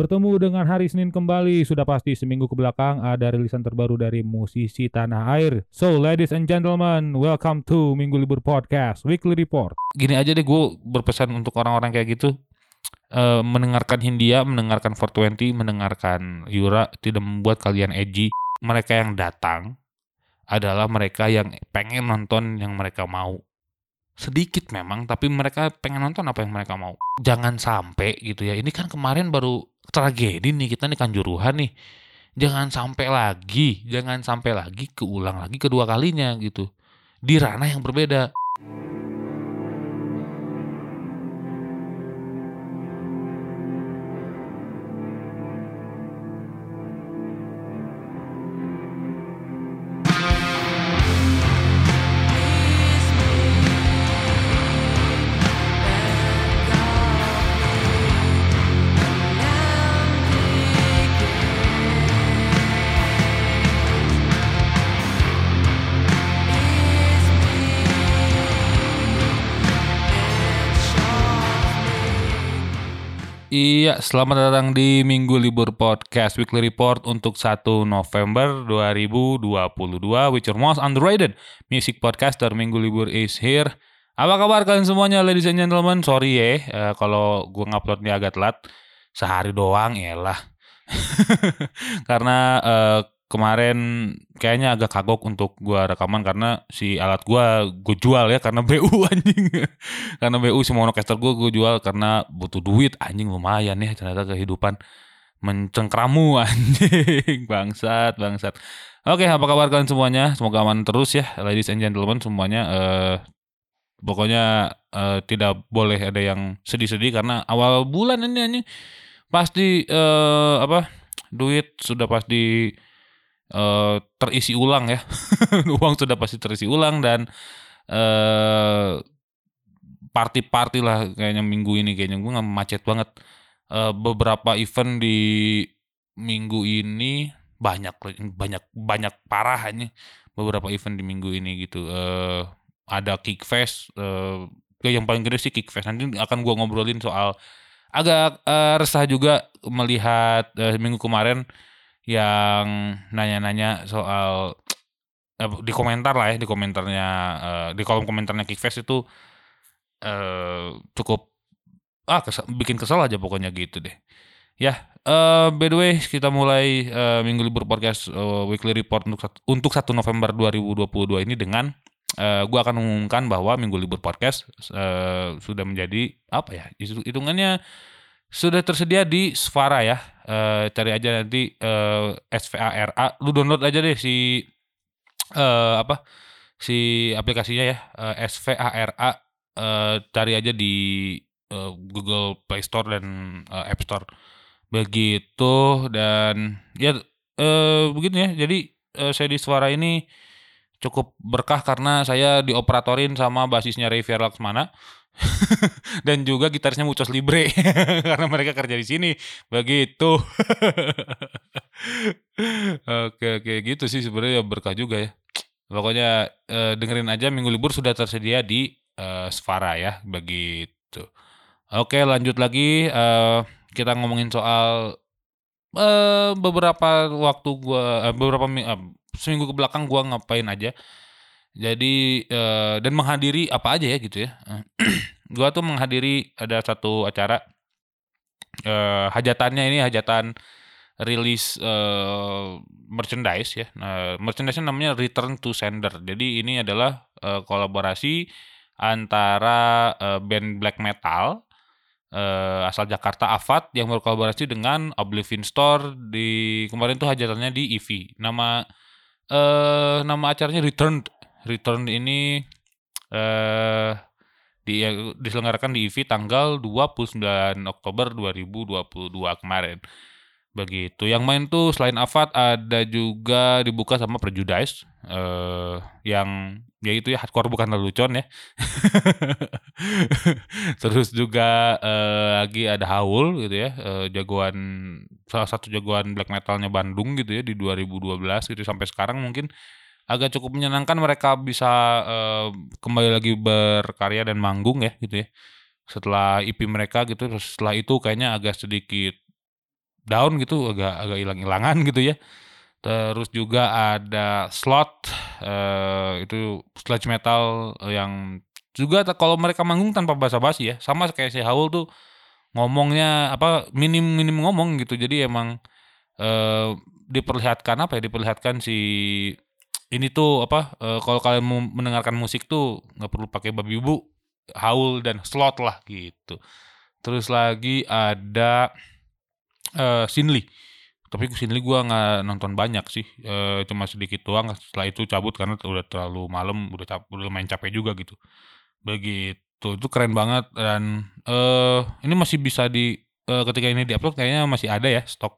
Bertemu dengan hari Senin kembali, sudah pasti seminggu ke belakang ada rilisan terbaru dari musisi tanah air. So, ladies and gentlemen, welcome to Minggu Libur Podcast Weekly Report. Gini aja deh gue berpesan untuk orang-orang kayak gitu. Eh, mendengarkan Hindia, mendengarkan 420, mendengarkan Yura tidak membuat kalian edgy. Mereka yang datang adalah mereka yang pengen nonton yang mereka mau. Sedikit memang, tapi mereka pengen nonton apa yang mereka mau. Jangan sampai gitu ya. Ini kan kemarin baru tragedi nih kita nih kanjuruhan nih. Jangan sampai lagi, jangan sampai lagi keulang lagi kedua kalinya gitu. Di ranah yang berbeda. Iya, selamat datang di Minggu Libur Podcast Weekly Report untuk 1 November 2022 with your most underrated music podcaster Minggu Libur is here. Apa kabar kalian semuanya ladies and gentlemen? Sorry ya eh, kalau gue nguploadnya agak telat. Sehari doang ya lah. Karena eh, kemarin kayaknya agak kagok untuk gua rekaman karena si alat gua gue jual ya karena BU anjing. karena BU si monocaster gua gue jual karena butuh duit anjing lumayan ya ternyata kehidupan mencengkramu anjing bangsat bangsat. Oke, apa kabar kalian semuanya? Semoga aman terus ya ladies and gentlemen semuanya eh pokoknya eh, tidak boleh ada yang sedih-sedih karena awal bulan ini anjing pasti eh apa duit sudah pasti eh, terisi ulang ya. Uang sudah pasti terisi ulang dan eh party-party lah kayaknya minggu ini kayaknya gue nggak macet banget. Eh, beberapa event di minggu ini banyak banyak banyak parah ini beberapa event di minggu ini gitu. Eh ada Kickfest eh yang paling gede sih Kickfest. Nanti akan gua ngobrolin soal agak eh, resah juga melihat eh, minggu kemarin yang nanya-nanya soal eh, di komentar lah ya di komentarnya eh, di kolom komentarnya Kickfest itu eh cukup ah kesel- bikin kesel aja pokoknya gitu deh. Ya, eh by the way kita mulai eh, minggu libur podcast eh, weekly report untuk untuk 1 November 2022 ini dengan eh gua akan mengumumkan bahwa minggu libur podcast eh, sudah menjadi apa ya? hitung- Hitungannya sudah tersedia di Svara ya. Eh, cari aja nanti eh, SVARA. Lu download aja deh si eh, apa? Si aplikasinya ya. Eh, SVARA. Eh, cari aja di eh, Google Play Store dan eh, App Store. Begitu dan ya eh begini ya. Jadi eh, saya di Svara ini cukup berkah karena saya dioperatorin sama basisnya Revier Laksmana. Dan juga gitarisnya Mucos Libre. Karena mereka kerja di sini. Begitu. Oke oke. Gitu sih sebenarnya berkah juga ya. Pokoknya eh, dengerin aja minggu libur sudah tersedia di eh, Svara ya. Begitu. Oke lanjut lagi eh, kita ngomongin soal eh, beberapa waktu gua eh, beberapa eh, seminggu ke belakang gua ngapain aja jadi eh, dan menghadiri apa aja ya gitu ya. gua tuh menghadiri ada satu acara eh hajatannya ini hajatan rilis eh, merchandise ya. Nah, merchandise namanya Return to Sender. Jadi ini adalah eh, kolaborasi antara eh, band black metal eh, asal Jakarta Avat yang berkolaborasi dengan Oblivion Store di kemarin tuh hajatannya di EV. Nama eh nama acaranya Return Return ini eh di diselenggarakan di IVI tanggal 29 Oktober 2022 kemarin. Begitu. Yang main tuh selain Avat ada juga dibuka sama Prejudice eh yang ya itu ya hardcore bukan lelucon ya. Terus juga eh, lagi ada Haul gitu ya, eh, jagoan salah satu jagoan black metalnya Bandung gitu ya di 2012 gitu sampai sekarang mungkin agak cukup menyenangkan mereka bisa eh, kembali lagi berkarya dan manggung ya gitu ya. Setelah IP mereka gitu terus setelah itu kayaknya agak sedikit down gitu agak agak hilang-hilangan gitu ya. Terus juga ada slot eh itu sludge metal yang juga kalau mereka manggung tanpa basa-basi ya. Sama kayak si Haul tuh ngomongnya apa minim minim ngomong gitu. Jadi emang eh diperlihatkan apa ya? Diperlihatkan si ini tuh apa eh, kalau kalian mau mendengarkan musik tuh nggak perlu pakai babi bu, Haul dan slot lah gitu. Terus lagi ada eh Sinli. Tapi Sinli gua nggak nonton banyak sih, eh, cuma sedikit doang. Setelah itu cabut karena udah terlalu malam, udah udah main capek juga gitu. Begitu, itu keren banget dan eh ini masih bisa di eh, ketika ini diupload kayaknya masih ada ya stok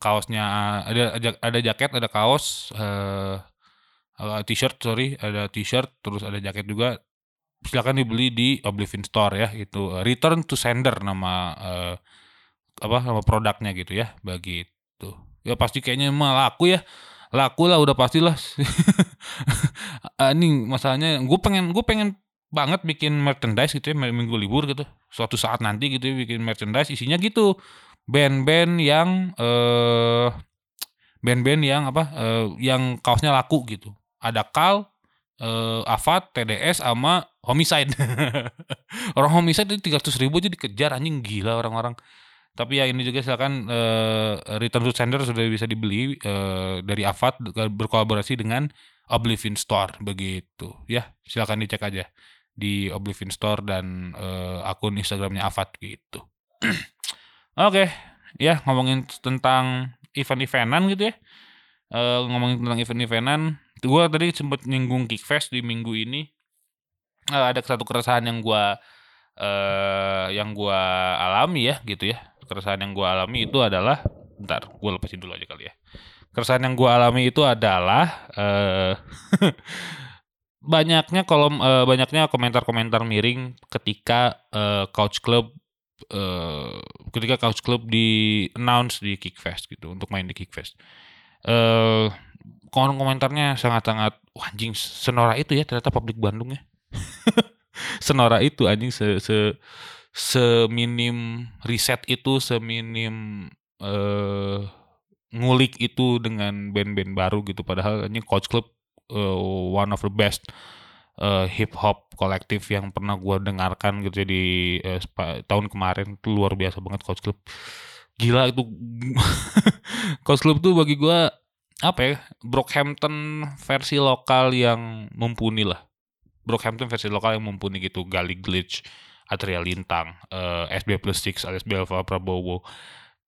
kaosnya ada ada, ada jaket, ada kaos, eh eh, t-shirt sorry, ada t-shirt, terus ada jaket juga. Silakan dibeli di Oblivion Store ya, itu eh, Return to Sender nama eh, apa nama produknya gitu ya, begitu. Ya pasti kayaknya mah laku ya, laku lah udah pastilah. Ah, ini masalahnya gue pengen gue pengen banget bikin merchandise gitu ya minggu libur gitu. Suatu saat nanti gitu ya bikin merchandise isinya gitu. Band-band yang eh band-band yang apa eh, yang kaosnya laku gitu. Ada Kal eh Avat TDS sama Homicide. Orang Homicide itu 300 ribu aja dikejar anjing gila orang-orang. Tapi ya ini juga silakan eh, Return to Sender sudah bisa dibeli eh, dari Avat berkolaborasi dengan Oblivion Store begitu. Ya silakan dicek aja di Oblivion Store dan eh, akun Instagramnya Avat gitu. Oke ya ngomongin tentang event-eventan gitu ya. Eh, ngomongin tentang event-eventan gue tadi sempat nyinggung Kickfest di minggu ini. Eh, ada satu keresahan yang gue eh yang gua alami ya gitu ya. Keresahan yang gua alami itu adalah bentar gue lepasin dulu aja kali ya. Keresahan yang gua alami itu adalah eh banyaknya kolom eh, banyaknya komentar-komentar miring ketika eh, Couch Club eh ketika Couch Club di announce di Kickfest gitu untuk main di Kickfest. Eh kolom komentarnya sangat-sangat wah anjing senora itu ya ternyata publik Bandung ya. Senora itu anjing se se seminim riset itu seminim eh ngulik itu dengan band-band baru gitu. Padahal anjing Coach Club eh, one of the best eh, hip hop kolektif yang pernah gua dengarkan gitu ya di eh, sepa- tahun kemarin. Itu luar biasa banget Coach Club. Gila itu. Coach Club tuh bagi gua apa ya Brockhampton versi lokal yang mumpuni lah. Brockhampton versi lokal yang mumpuni gitu. Gali Glitch Atria Lintang eh, SB plus Six alias Belva Prabowo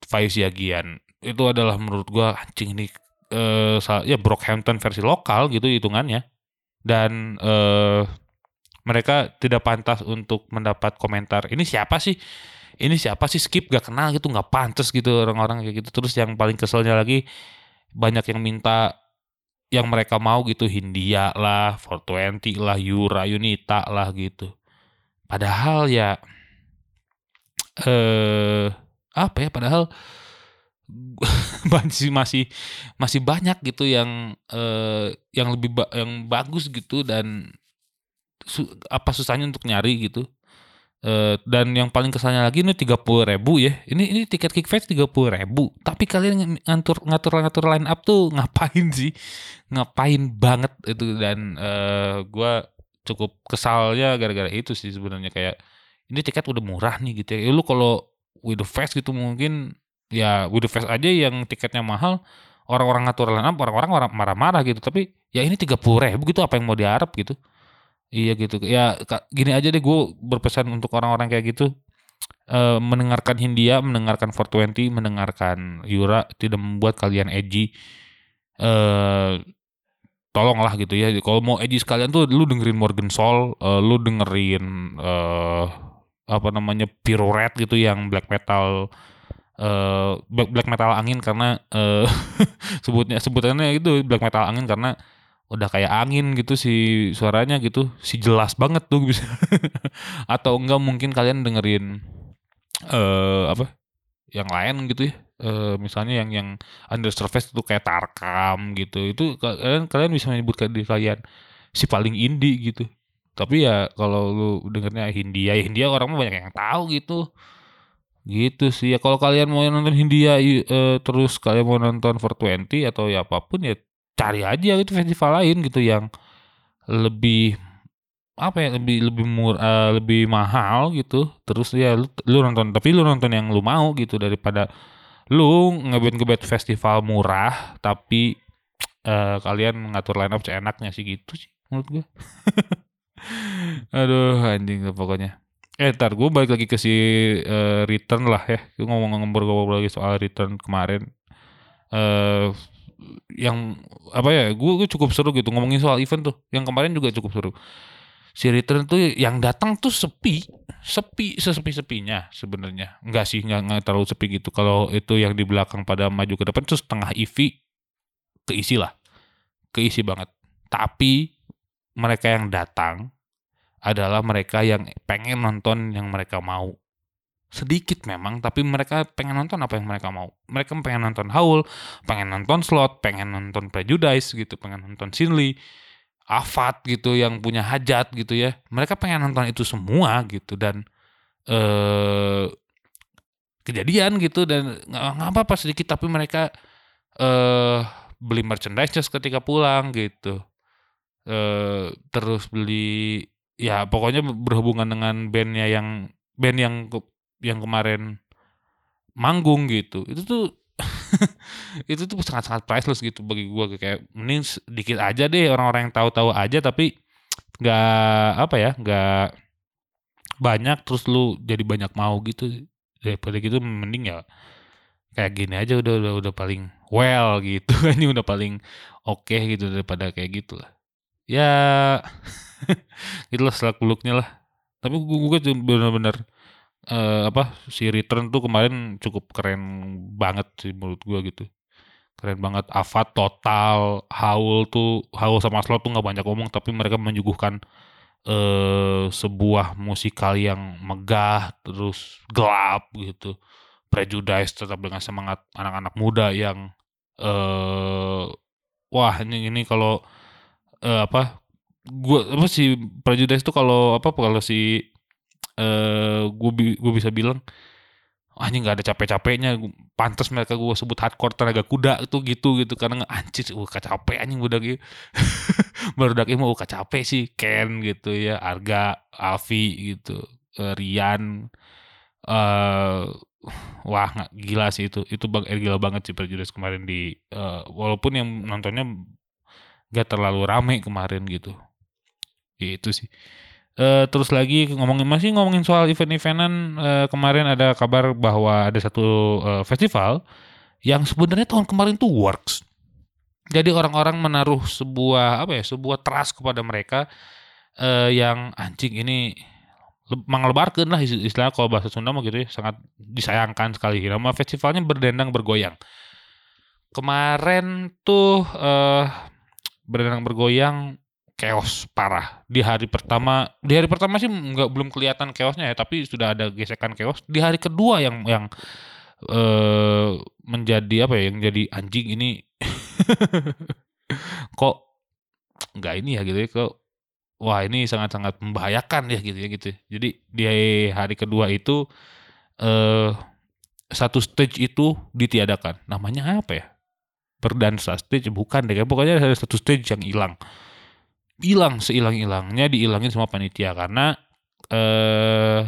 Faiz Yagian. Itu adalah menurut gua anjing ini eh, ya Brockhampton versi lokal gitu hitungannya. Dan eh, mereka tidak pantas untuk mendapat komentar ini siapa sih? Ini siapa sih? Skip gak kenal gitu nggak pantas gitu orang-orang kayak gitu. Terus yang paling keselnya lagi banyak yang minta yang mereka mau gitu Hindia lah, 420 lah, Yura, Yunita lah gitu. Padahal ya eh apa ya padahal masih masih masih banyak gitu yang eh yang lebih ba- yang bagus gitu dan su- apa susahnya untuk nyari gitu. Eh, dan yang paling kesannya lagi ini tiga puluh ribu ya. Ini ini tiket kickfest tiga puluh ribu. Tapi kalian ngatur ngatur ngatur line up tuh ngapain sih? Ngapain banget itu dan eh gua cukup kesalnya gara-gara itu sih sebenarnya. Kayak ini tiket udah murah nih gitu ya, Ya. Lu kalau with the fest gitu mungkin ya fest aja yang tiketnya mahal orang-orang ngatur line up orang-orang orang marah-marah gitu tapi ya ini tiga puluh ribu gitu apa yang mau diharap gitu Iya gitu. Ya gini aja deh gue berpesan untuk orang-orang kayak gitu. eh mendengarkan Hindia, mendengarkan 420, mendengarkan Yura tidak membuat kalian edgy. Eh tolonglah gitu ya. Kalau mau edgy sekalian tuh lu dengerin Morgan Soul, eh, lu dengerin eh apa namanya Red gitu yang black metal eh black, metal angin karena eh sebutnya sebutannya itu black metal angin karena udah kayak angin gitu si suaranya gitu si jelas banget tuh bisa. Atau enggak mungkin kalian dengerin eh apa yang lain gitu ya. Eh misalnya yang yang under surface itu kayak Tarkam gitu. Itu kalian kalian bisa menyebutkan diri kalian si paling indie gitu. Tapi ya kalau lu dengernya Hindia ya Hindia orang banyak yang tahu gitu Gitu sih. Ya kalau kalian mau nonton Hindia eh, terus kalian mau nonton 420 atau ya apa pun ya cari aja itu festival lain gitu yang lebih apa ya lebih lebih mur eh, lebih mahal gitu. Terus ya lu, lu nonton tapi lu nonton yang lu mau gitu daripada lu ngebet ngebet festival murah tapi eh, kalian ngatur line up seenaknya sih. Gitu sih menurut gue aduh anjing pokoknya eh ntar gue balik lagi ke si eh, return lah ya. Gua ngomong-ngomong lagi soal return kemarin. Eh yang apa ya gue, gue cukup seru gitu ngomongin soal event tuh. Yang kemarin juga cukup seru. Si return tuh yang datang tuh sepi sepi sesepi sepinya sebenarnya. Enggak sih nggak nggak terlalu sepi gitu. Kalau itu yang di belakang pada maju ke depan terus setengah EV keisi lah. Keisi banget. Tapi mereka yang datang adalah mereka yang pengen nonton yang mereka mau. Sedikit memang tapi mereka pengen nonton apa yang mereka mau. Mereka pengen nonton Howl pengen nonton slot pengen nonton Prejudice gitu pengen nonton Sinley Afat gitu yang punya hajat gitu ya. Mereka pengen nonton itu semua gitu dan eh kejadian gitu dan nggak apa-apa sedikit tapi mereka eh beli merchandise ketika pulang gitu. Eh terus beli ya pokoknya berhubungan dengan bandnya yang band yang yang kemarin manggung gitu. Itu tuh itu tuh sangat-sangat priceless gitu bagi gua. Kayak mending sedikit aja deh orang-orang yang tahu-tahu aja tapi nggak apa ya nggak banyak terus lu jadi banyak mau gitu. Daripada gitu mending ya kayak gini aja udah udah udah paling well gitu. Ini udah paling oke gitu daripada kayak gitu lah ya itulah selak beluknya lah. Tapi gue benar-benar eh, apa si return tuh kemarin cukup keren banget sih menurut gue gitu. Keren banget. Avat total Howl tuh Howl sama Slot tuh nggak banyak ngomong tapi mereka menyuguhkan eh sebuah musikal yang megah terus gelap gitu. Prejudice tetap dengan semangat anak-anak muda yang eh wah ini ini kalau eh, apa gua apa sih Prejudice tuh kalau apa kalau si eh gue gue bisa bilang Wah ini nggak ada capek-capeknya pantas mereka gue sebut hardcore tenaga kuda itu gitu gitu. Karena anjir uh capek anjing udah gitu baru dak mau uh capek sih Ken gitu ya Arga Alfi gitu eh, Rian eh wah nggak gila sih itu. Itu bang eh, gila banget sih Prejudice kemarin di eh, walaupun yang nontonnya gak terlalu rame kemarin gitu itu sih Eh, terus lagi ngomongin masih ngomongin soal event-eventan eh, kemarin ada kabar bahwa ada satu eh, festival yang sebenarnya tahun kemarin tuh works. Jadi orang-orang menaruh sebuah apa ya sebuah trust kepada mereka eh, yang anjing ini le- manglebarkeun lah is- istilahnya kalau bahasa Sunda mah gitu ya sangat disayangkan sekali. Nama festivalnya berdendang bergoyang. Kemarin tuh eh berdendang bergoyang chaos parah. Di hari pertama di hari pertama sih nggak belum kelihatan chaosnya ya tapi sudah ada gesekan chaos. Di hari kedua yang yang eh menjadi apa ya yang jadi anjing ini kok nggak ini ya gitu ya kok wah ini sangat-sangat membahayakan ya gitu ya gitu jadi di hari kedua itu eh satu stage itu ditiadakan. Namanya apa ya berdansa stage bukan deh pokoknya ada satu stage yang hilang hilang sehilang-hilangnya dihilangin sama panitia karena eh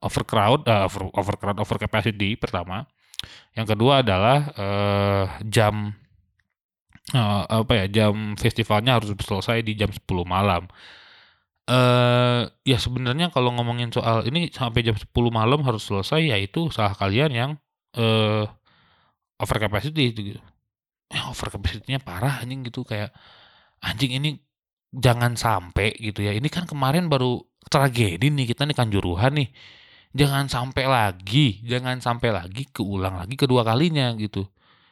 overcrowd, eh, over, overcrowd, over capacity pertama. Yang kedua adalah eh jam eh, apa ya jam festivalnya harus selesai di jam 10 malam. Eh ya sebenarnya kalau ngomongin soal ini sampai jam 10 malam harus selesai ya itu salah kalian yang eh over capacity itu gitu. Eh, over capacity-nya parah anjing gitu kayak anjing ini jangan sampai gitu ya. Ini kan kemarin baru tragedi nih kita nih kanjuruhan nih. Jangan sampai lagi, jangan sampai lagi keulang lagi kedua kalinya gitu.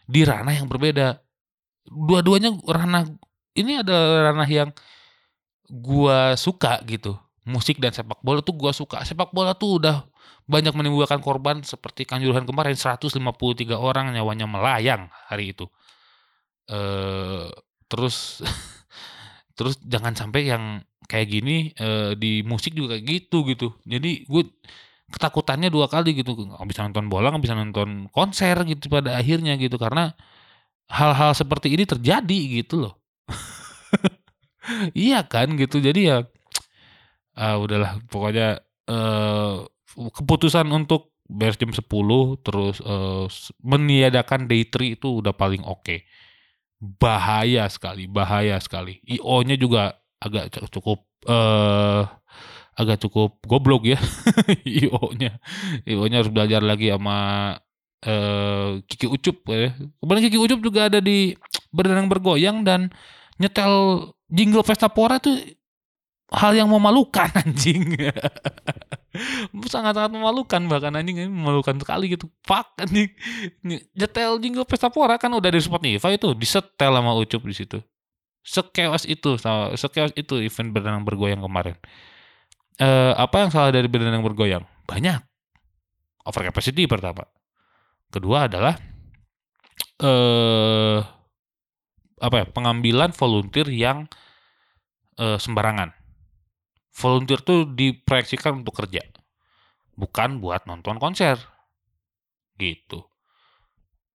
Di ranah yang berbeda. Dua-duanya ranah ini adalah ranah yang gua suka gitu. Musik dan sepak bola tuh gua suka. Sepak bola tuh udah banyak menimbulkan korban seperti kanjuruhan kemarin 153 orang nyawanya melayang hari itu. Eh terus terus jangan sampai yang kayak gini eh, di musik juga kayak gitu gitu. Jadi gue ketakutannya dua kali gitu nggak bisa nonton bola nggak bisa nonton konser gitu pada akhirnya gitu karena hal-hal seperti ini terjadi gitu loh. Iya kan gitu jadi ya ah udahlah pokoknya eh keputusan untuk beres jam 10 terus eh, meniadakan day 3 itu udah paling oke bahaya sekali bahaya sekali IO-nya juga agak cukup eh agak cukup goblok ya IO-nya. IO-nya harus belajar lagi sama eh Kiki Ucup ya. Kemudian Kiki Ucup juga ada di Berdendang Bergoyang dan nyetel jingle Pesta Pora itu hal yang memalukan anjing. Sangat-sangat memalukan bahkan anjing ini memalukan sekali gitu. Fuck anjing. Nyetel jingle Pesta Pora kan udah di Spotify itu disetel sama Ucup di situ. Sekewas itu, sekewas itu event Berdendang Bergoyang kemarin eh, apa yang salah dari berdendang bergoyang? Banyak. Over capacity pertama. Kedua adalah eh apa ya? Pengambilan volunteer yang eh, sembarangan. Volunteer tuh diproyeksikan untuk kerja. Bukan buat nonton konser. Gitu.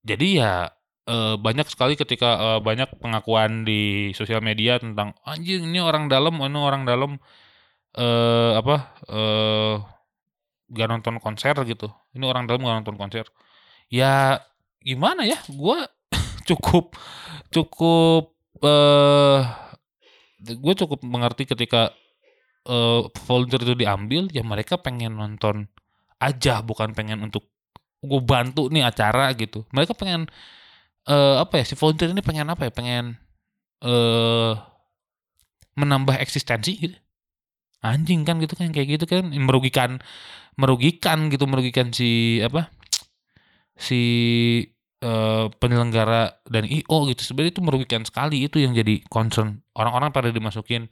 Jadi ya eh, banyak sekali ketika eh, banyak pengakuan di sosial media tentang anjing ini orang dalam, ini orang dalam eh apa eh gak nonton konser gitu. Ini orang dalam gak nonton konser. Ya gimana ya? Gue cukup cukup eh gue cukup mengerti ketika eh volunteer itu diambil ya mereka pengen nonton aja bukan pengen untuk gue bantu nih acara gitu. Mereka pengen eh apa ya si volunteer ini pengen apa ya? Pengen eh menambah eksistensi gitu anjing kan gitu kan kayak gitu kan merugikan merugikan gitu merugikan si apa si eh, penyelenggara dan IO gitu sebenarnya itu merugikan sekali itu yang jadi concern orang-orang pada dimasukin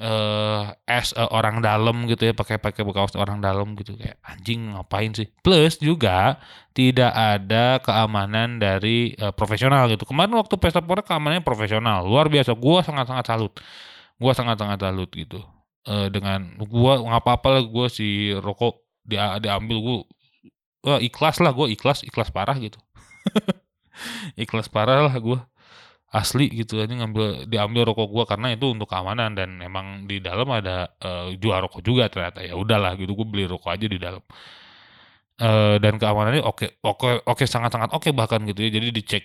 eh as a orang dalam gitu ya pakai pakai kaos orang dalam gitu. Kayak anjing ngapain sih? Plus juga tidak ada keamanan dari eh, profesional gitu. Kemarin waktu pesta pora keamanannya profesional. Luar biasa. Gua sangat sangat salut. Gua sangat sangat salut gitu. Eh, dengan gua nggak apa-apa lah gua si rokok dia diambil gua wah ikhlas lah gua. Ikhlas ikhlas parah gitu. Ikhlas parah lah gua asli gitu ini ngambil diambil rokok gua karena itu untuk keamanan dan emang di dalam ada eh, jual rokok juga ternyata. Ya udahlah gitu gua beli rokok aja di dalam. Eh, dan keamanannya oke oke oke sangat sangat oke bahkan gitu ya. Jadi dicek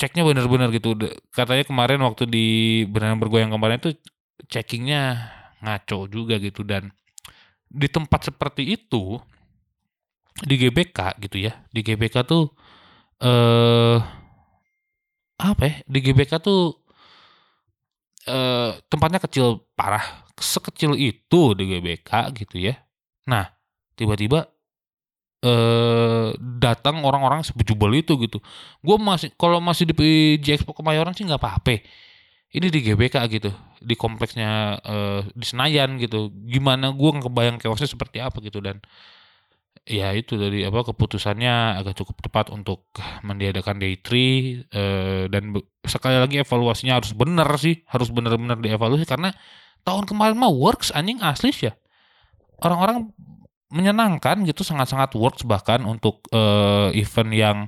ceknya benar-benar gitu. Katanya kemarin waktu di benar bergoyang kemarin itu checkingnya ngaco juga gitu. Dan di tempat seperti itu di GBK gitu ya di GBK tuh eh apa ya di GBK tuh eh tempatnya kecil parah sekecil itu di GBK gitu ya. Nah tiba-tiba eh datang orang-orang sebejubel itu gitu. Gue masih kalau masih di PJ Expo Kemayoran sih nggak apa-apa. Ini di GBK gitu di kompleksnya eh, di Senayan gitu. Gimana gue nggak kebayang chaosnya seperti apa gitu dan ya itu dari apa keputusannya agak cukup tepat untuk meniadakan day 3 eh, dan sekali lagi evaluasinya harus benar sih harus benar-benar dievaluasi karena tahun kemarin mah works anjing asli ya. Orang-orang menyenangkan gitu sangat-sangat works bahkan untuk eh, event yang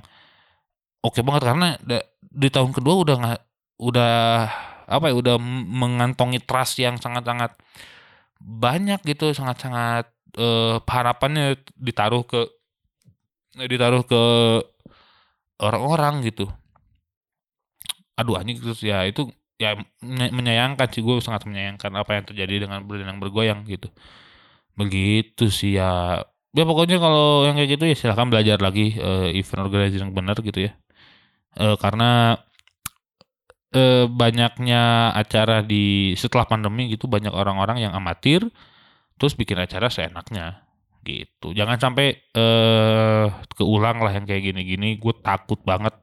oke banget karena di tahun kedua udah nggak udah apa ya udah mengantongi trust yang sangat-sangat banyak gitu sangat-sangat eh, harapannya ditaruh ke ditaruh ke orang-orang gitu. Aduh anjing terus ya itu ya menyayangkan sih. Gue sangat menyayangkan apa yang terjadi dengan berdendang bergoyang gitu. Begitu sih ya. Ya pokoknya kalau yang kayak gitu ya silahkan belajar lagi eh, event organizer yang benar gitu ya. Eh, karena eh, banyaknya acara di setelah pandemi gitu banyak orang-orang yang amatir terus bikin acara seenaknya. Gitu. Jangan sampai eh keulang lah yang kayak gini-gini. Gue takut banget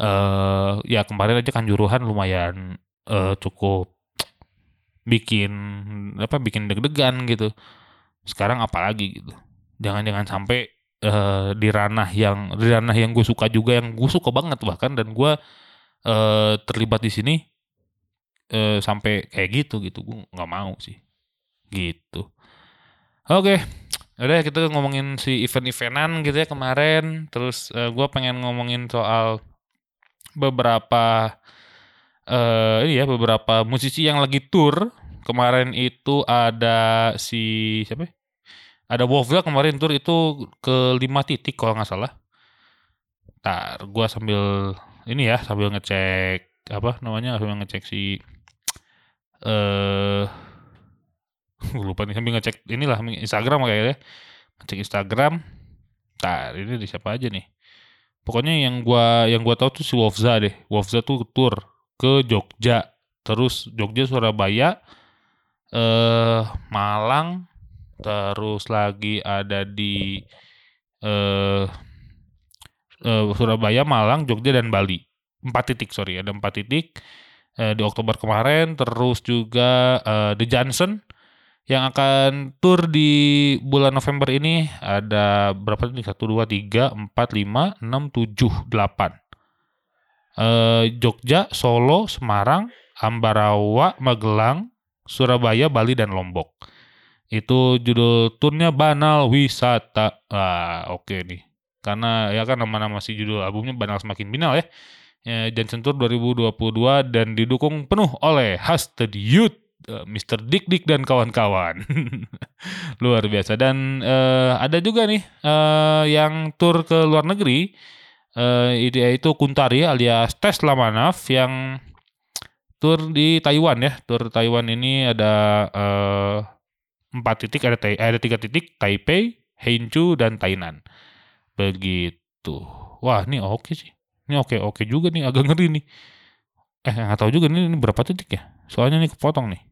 eh ya kemarin aja kan juruhan lumayan eh cukup bikin apa bikin deg-degan gitu. Sekarang apalagi gitu? Jangan-jangan sampai eh, di ranah yang di ranah yang gue suka juga yang gue suka banget bahkan dan gue eh, terlibat di sini eh, sampai kayak gitu gitu. Gue nggak mau sih gitu oke udah kita ngomongin si event-eventan gitu ya kemarin. Terus eh, gua pengen ngomongin soal beberapa eh ini ya beberapa musisi yang lagi tour. Kemarin itu ada si siapa? ya? Ada Wolfgang kemarin tour itu ke lima titik kalau nggak salah. Ntar gua sambil ini ya sambil ngecek apa namanya sambil ngecek si eh Gua lupa nih sambil ngecek inilah Instagram kayaknya ngecek Instagram. Ntar ini di siapa aja nih? Pokoknya yang gua yang gua tahu tuh si Wolfza deh. Wolfza tuh tour ke Jogja. Terus Jogja Surabaya eh Malang. Terus lagi ada di eh eh, Surabaya Malang Jogja dan Bali. Empat titik sorry. Ada empat titik. Eh, di Oktober kemarin. Terus juga eh, The Johnson yang akan tur di bulan November ini ada berapa nih? 1, 2, 3, 4, 5, 6, 7, 8. Eh, Jogja, Solo, Semarang, Ambarawa, Magelang, Surabaya, Bali, dan Lombok. Itu judul turnya Banal Wisata. Ah, oke nih. Karena ya kan nama-nama si judul albumnya Banal Semakin Binal ya. ya Johnson Tour 2022 dan didukung penuh oleh Hasted Youth eh, Mr. Dik Dik dan kawan-kawan. luar biasa dan eh, ada juga nih eh, yang tur ke luar negeri itu yaitu Kuntari alias Tesla Manaf yang tur di Taiwan ya. Tur Taiwan ini ada eh, empat titik ada ada tiga titik Taipei, Hangzhou dan Tainan. Begitu. Wah, ini oke sih. Ini oke oke juga nih agak ngeri nih. Eh nggak tahu juga nih ini berapa titik ya? Soalnya nih kepotong nih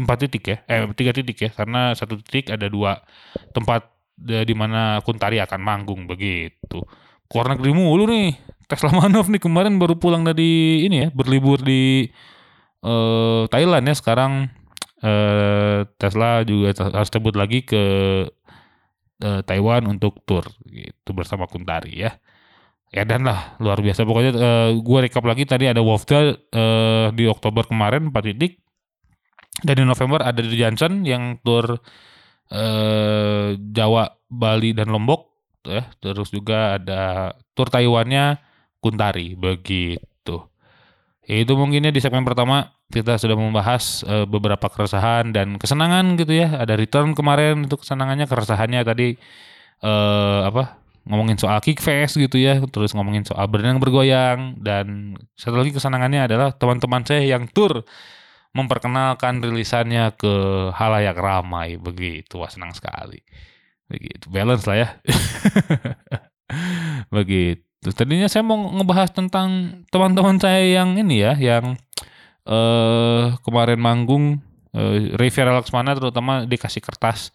empat titik ya, eh tiga titik ya, karena satu titik ada dua tempat di mana Kuntari akan manggung begitu. Keluar negeri mulu nih, Tesla Manov nih kemarin baru pulang dari ini ya, berlibur di eh, Thailand ya. Sekarang eh, Tesla juga harus tebut lagi ke eh, Taiwan untuk tour gitu bersama Kuntari ya. Ya dan lah luar biasa pokoknya eh, gue recap lagi tadi ada Wolfda eh, di Oktober kemarin 4 titik dan di November ada di Johnson yang tour eh, Jawa, Bali dan Lombok ya. Terus juga ada tour Taiwannya Kuntari begitu. Itu mungkinnya di segmen pertama kita sudah membahas eh, beberapa keresahan dan kesenangan gitu ya. Ada return kemarin itu kesenangannya, keresahannya tadi eh apa? ngomongin soal kickfest gitu ya, terus ngomongin soal berenang bergoyang dan satu lagi kesenangannya adalah teman-teman saya yang tour memperkenalkan rilisannya ke halayak ramai. Begitu wah senang sekali. Begitu balance lah ya. Begitu. Tadinya saya mau ngebahas tentang teman-teman saya yang ini ya yang eh kemarin manggung eh, Rivera Laksmana terutama dikasih kertas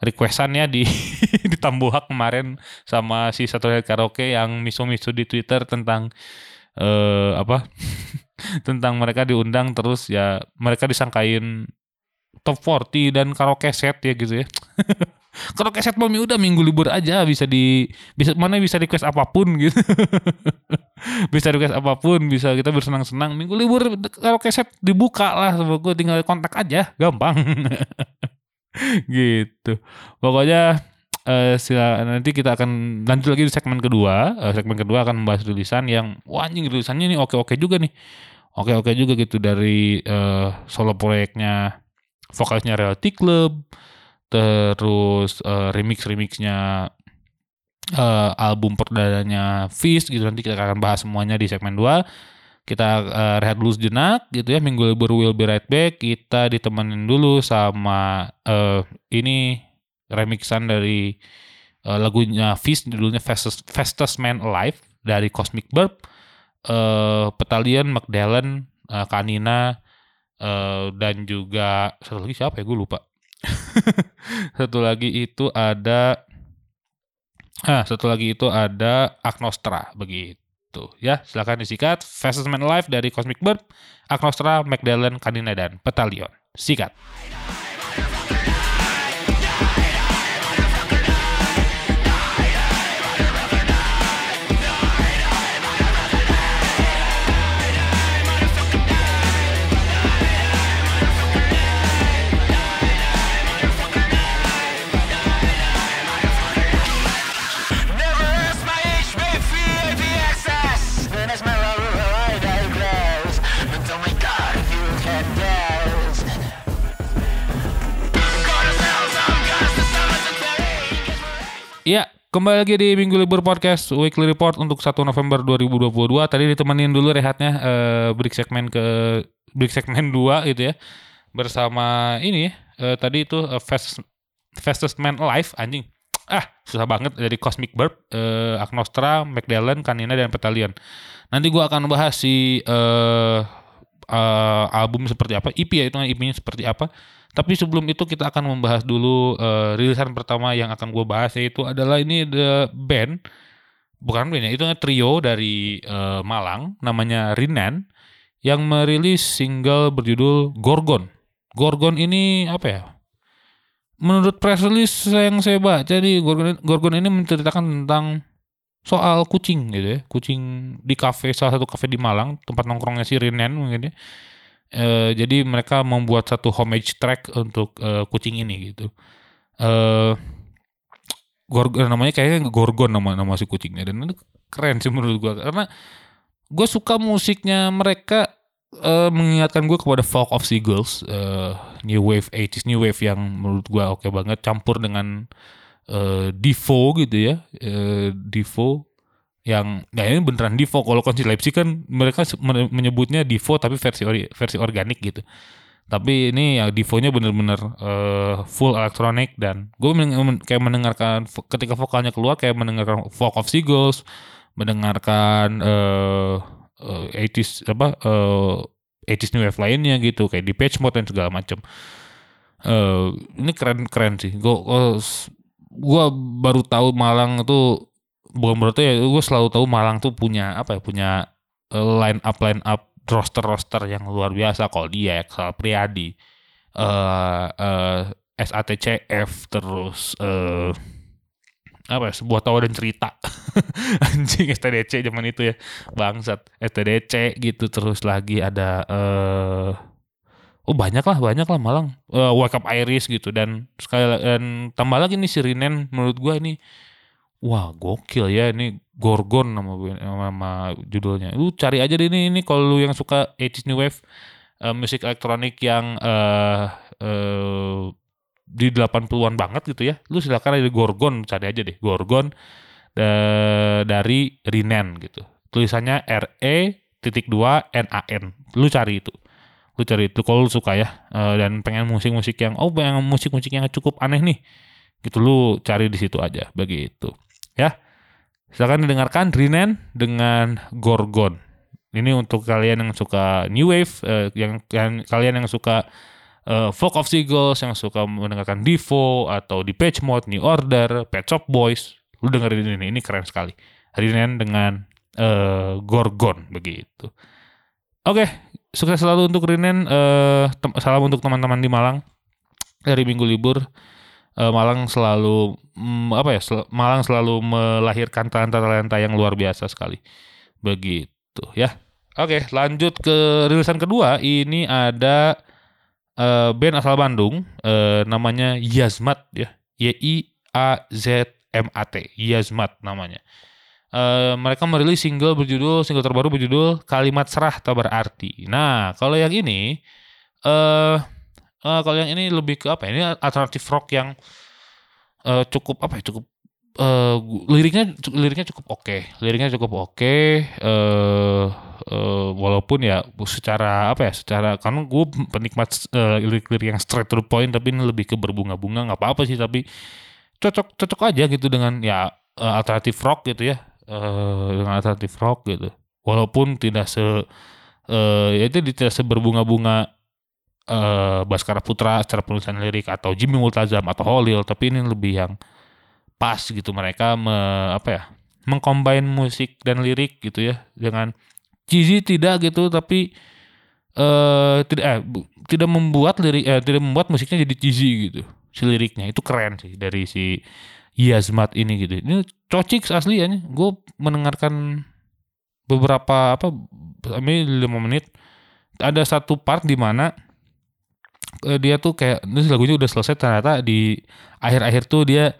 requestannya di di Tambuhak kemarin sama si satu karaoke yang miso-miso di Twitter tentang eh apa tentang mereka diundang terus ya mereka disangkain top 40 dan karaoke set ya gitu ya. karaoke set mami udah minggu libur aja bisa di bisa mana bisa request apa pun gitu. bisa request apa pun, bisa kita bersenang-senang. Minggu libur karaoke set dibuka lah sama tinggal kontak aja, gampang. gitu. Pokoknya eh sila, nanti kita akan lanjut lagi di segmen kedua. Eh, segmen kedua akan membahas rilisan yang wah anjing rilisannya nih oke-oke juga nih. Oke-oke juga gitu dari eh, solo proyeknya vokalisnya Reality Club, terus eh, remix-remixnya eh, album perdananya Fizz gitu. Nanti kita akan bahas semuanya di segmen 2 kita eh, rehat dulu sejenak gitu ya. Minggu libur will be right back. Kita ditemenin dulu sama eh, ini remixan dari eh, lagunya Fizz. Judulnya Fastest, Fastest Man Alive dari Cosmic Burp eh Petalian, Magdalen, eh, Kanina eh, dan juga satu lagi siapa ya? Gue lupa. Satu lagi itu ada ah satu lagi itu ada Agnostra begitu. Ya silakan disikat. Fastest Man Alive dari Cosmic Burp Agnostra, Magdalen, Kanina dan Petalion. Sikat Iya, kembali lagi di Minggu Libur Podcast Weekly Report untuk 1 November 2022. Tadi ditemenin dulu rehatnya eh, break segmen ke break segmen 2 gitu ya. Bersama ini eh, tadi itu eh, Fast, Fastest Man Alive anjing. Ah, susah banget dari Cosmic Burp, eh, Agnostra, Magdalene, Kanina dan Petalion. Nanti gua akan bahas si eh eh, album seperti apa, EP ya itu EP-nya seperti apa. Tapi sebelum itu kita akan membahas dulu eh, rilisan pertama yang akan gue bahas yaitu adalah ini the band bukan band ya itu trio dari eh, Malang namanya Rinan yang merilis single berjudul Gorgon. Gorgon ini apa ya? Menurut press release yang saya baca Gorgon, Gorgon ini menceritakan tentang soal kucing gitu ya, kucing di kafe salah satu kafe di Malang tempat nongkrongnya si Rinan mungkin ya. Eh, jadi mereka membuat satu homage track untuk eh, kucing ini gitu. Eh Gorgon namanya kayaknya Gorgon nama nama si kucingnya. Dan itu keren sih menurut gua. Karena gue suka musiknya mereka eh, mengingatkan gue kepada Folk of Seagulls, eh, new wave 80s new wave yang menurut gua oke banget. Campur dengan eh Divo gitu ya, eh Divo yang ya ini beneran Divo kalau Konsi Leipzig kan mereka men- menyebutnya Divo tapi versi ori- versi organik gitu. Tapi ini ya Divo-nya bener-bener eh, full elektronik dan gue kayak mendengarkan ketika vokalnya keluar kayak mendengarkan Folk of Seagulls mendengarkan eh eh, 80s apa eh 80s new wave lainnya gitu kayak di Page Mode dan segala macam eh ini keren keren sih. Gue gue baru tahu Malang tuh bukan berarti ya gue selalu tahu Malang tuh punya apa ya punya eh, line up line up roster roster yang luar biasa. Kalau dia Exal Priadi eh eh, SATCF terus eh apa ya sebuah tawa dan cerita. Anjing STDC zaman itu ya. Bangsat STDC gitu. Terus lagi ada eh oh banyak lah banyak lah Malang. Eh, Wake Up Iris gitu. Dan sekali dan tambah lagi nih si Rinen menurut gua ini wah gokil ya. Ini Gorgon nama nama, judulnya. Lu cari aja deh ini ini kalau lu yang suka 80s new wave eh, musik elektronik yang eh eh, di 80-an banget gitu ya. Lu silakan aja Gorgon cari aja deh. Gorgon eh, dari Rinen gitu. Tulisannya R E titik dua N A N. Lu cari itu lu cari itu kalau lu suka ya Eh, dan pengen musik-musik yang oh pengen musik-musik yang cukup aneh nih gitu lu cari di situ aja begitu ya. Silakan didengarkan Rinen dengan Gorgon. Ini untuk kalian yang suka new wave eh, yang, yang kalian yang suka eh, Folk of Seagulls yang suka mendengarkan Divo atau di Page Mode New Order Pet Shop Boys lu dengerin ini ini keren sekali. Rinen dengan eh, Gorgon begitu. Oke sukses selalu untuk Rinen tem- salam untuk teman-teman di Malang. Dari minggu libur Eh, Malang selalu mm, apa ya sel- Malang selalu melahirkan talenta-talenta yang luar biasa sekali. Begitu ya. Oke lanjut ke rilisan kedua. Ini ada eh, band asal Bandung eh, namanya Yazmat ya. Y I A Z M A T Yazmat namanya Eh, mereka merilis single berjudul single terbaru berjudul Kalimat Serah Tak Berarti. Nah, kalau yang ini eh eh, kalau yang ini lebih ke apa ya? Ini alternatif rock yang eh, cukup apa ya? Cukup gu- liriknya liriknya cukup oke. Liriknya cukup oke eh eh, walaupun ya secara apa ya? Secara karena gue penikmat eh, lirik-lirik yang straight to the point tapi ini lebih ke berbunga-bunga nggak apa-apa sih tapi cocok cocok aja gitu dengan ya alternatif rock gitu ya eh dengan alternatif rock gitu. Walaupun tidak se eh ya itu tidak seberbunga-bunga eh Baskara Putra secara penulisan lirik atau Jimmy Multazam atau Holil tapi ini lebih yang pas gitu. Mereka me, apa ya mengcombine musik dan lirik gitu ya dengan cheesy tidak gitu tapi eh tidak eh, tidak membuat lirik eh, tidak membuat musiknya jadi cheesy gitu si liriknya. Itu keren sih dari si Yazmat ini gitu. Ini cocik asli ya gue mendengarkan beberapa apa ini lima menit. Ada satu part di mana eh, dia tuh kayak ini lagunya udah selesai ternyata di akhir-akhir tuh dia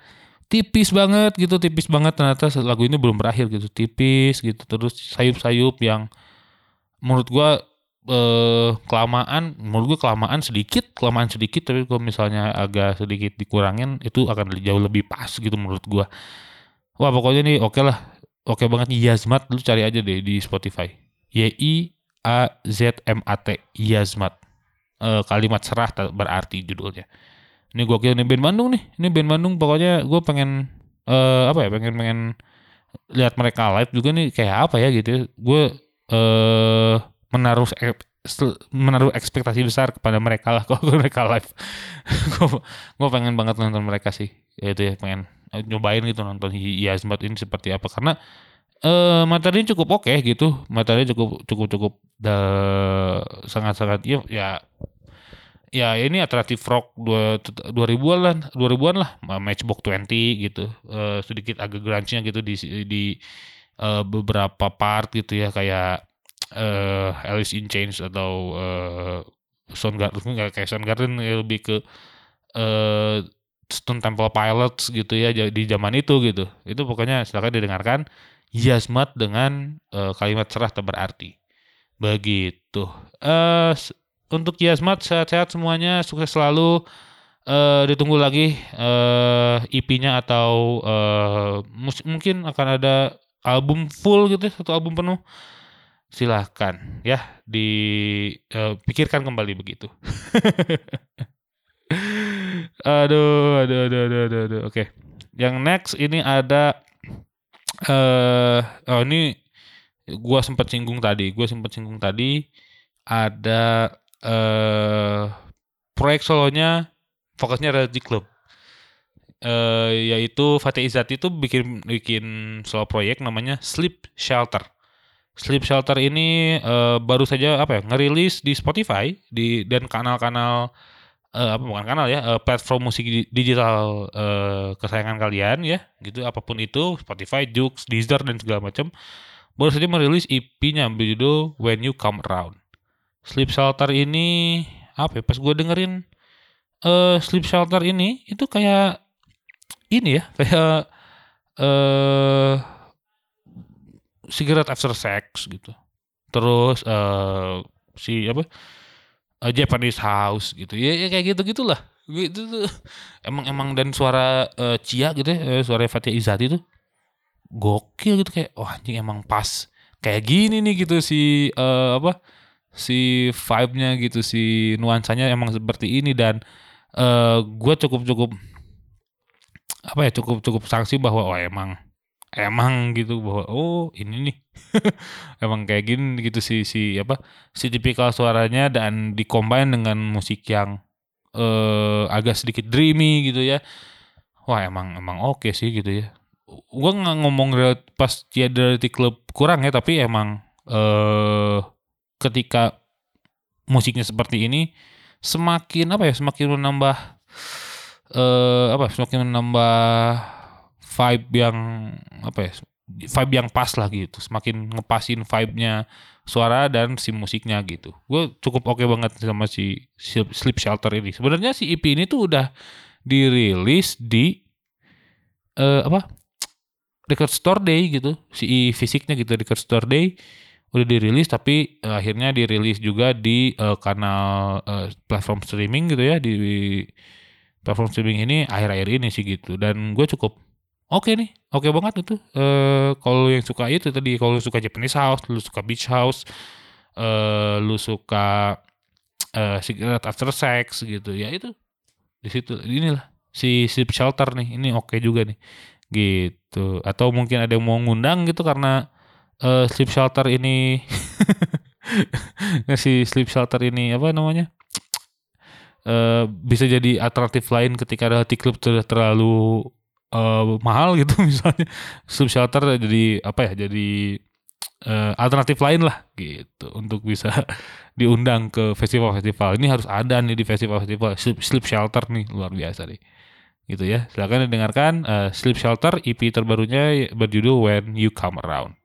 tipis banget gitu tipis banget. Ternyata lagu ini belum berakhir gitu. Tipis gitu terus sayup-sayup yang menurut gua eh kelamaan menurut gue kelamaan sedikit kelamaan sedikit tapi kalau misalnya agak sedikit dikurangin itu akan jauh lebih pas gitu menurut gua. Wah pokoknya nih oke lah. Oke banget Yazmat lu cari aja deh di Spotify. Y I A Z M A T Yazmat. Eh, kalimat serah berarti judulnya. Ini gua kira nih band Bandung nih. Ini band Bandung pokoknya gue pengen eh apa ya pengen pengen lihat mereka live juga nih kayak apa ya gitu gue eh menaruh menaruh ekspektasi besar kepada mereka lah kalau mereka live. Gue pengen banget nonton mereka sih ya itu ya pengen eh, nyobain gitu nonton. Yazmat ini seperti apa karena eh materinya cukup oke gitu. Materinya cukup cukup cukup sangat sangat ya ya ya ini atraktif rock dua 2000-an lah 2000-an lah Matchbox 20 gitu. Eh, sedikit agak grunge-nya gitu di di eh, beberapa part gitu ya kayak eh Alice in Chains atau eh Soundgarden nggak kayak Soundgarden ya lebih ke eh Stone Temple Pilots gitu ya di zaman itu gitu. Itu pokoknya silakan didengarkan Yazmat dengan eh, kalimat serah tak berarti. Begitu. S- untuk Yazmat sehat-sehat semuanya sukses selalu. Eh ditunggu lagi eh EP-nya atau mus- mungkin akan ada album full gitu ya, satu album penuh silahkan ya dipikirkan kembali begitu. Aduh aduh aduh aduh aduh, aduh. oke. Yang next ini ada eh oh ini gua sempat singgung tadi gua sempat singgung tadi ada eh proyek solonya fokusnya Reality Club eh yaitu Fatih Izzati itu bikin bikin solo proyek namanya Sleep Shelter Sleep Shelter ini eh, baru saja apa ya ngerilis di Spotify di dan kanal-kanal eh, apa bukan kanal ya eh, platform musik di- digital eh, kesayangan kalian ya gitu apa pun itu Spotify, Joox, Deezer dan segala macam baru saja merilis EP-nya berjudul When You Come Around. Sleep Shelter ini apa ya pas gue dengerin eh Sleep Shelter ini itu kayak ini ya kayak eh cigarette after sex gitu. Terus eh si apa? eh, Japanese house gitu. Ya, ya kayak gitu gitulah. Gitu tuh. Emang emang dan suara eh, Cia gitu ya, suara Fatia Izati tuh gokil gitu kayak wah anjing emang pas kayak gini nih gitu si eh, apa? si vibe-nya gitu si nuansanya emang seperti ini dan eh gue cukup cukup apa ya cukup cukup sanksi bahwa wah emang emang gitu bahwa oh ini nih. Emang kayak gini gitu si si apa si tipikal suaranya dan dikombin dengan musik yang eh agak sedikit dreamy gitu ya. Wah emang emang oke sih gitu ya. Gua nggak ngomong pas dia dari klub kurang ya tapi emang eh ketika musiknya seperti ini semakin apa ya semakin menambah eh apa semakin menambah vibe yang apa ya vibe yang pas lah gitu. Semakin ngepasin vibe-nya suara dan si musiknya gitu. Gue cukup oke banget sama si Sleep Shelter ini. Sebenarnya si EP ini tuh udah dirilis di eh apa? Record store day gitu. Si fisiknya gitu record store day. Udah dirilis tapi eh, akhirnya dirilis juga di eh, kanal eh, platform streaming gitu ya di platform streaming ini akhir-akhir ini sih gitu. Dan gue cukup oke nih oke banget itu. Eh kalau yang suka itu tadi kalau suka Japanese house lu suka beach house eh lu suka eh cigarette after sex gitu ya itu di situ inilah si sleep shelter nih ini oke juga nih gitu. Atau mungkin ada yang mau ngundang gitu karena eh sleep shelter ini si sleep shelter ini apa namanya eh bisa jadi alternatif lain ketika reality club sudah terlalu eh, mahal gitu misalnya. Sleep shelter jadi apa ya jadi eh, alternatif lain lah gitu. Untuk bisa diundang ke festival-festival. Ini harus ada nih di festival-festival. Sleep, sleep shelter nih luar biasa nih. Gitu ya. Silakan didengarkan eh, sleep shelter EP terbarunya berjudul When You Come Around.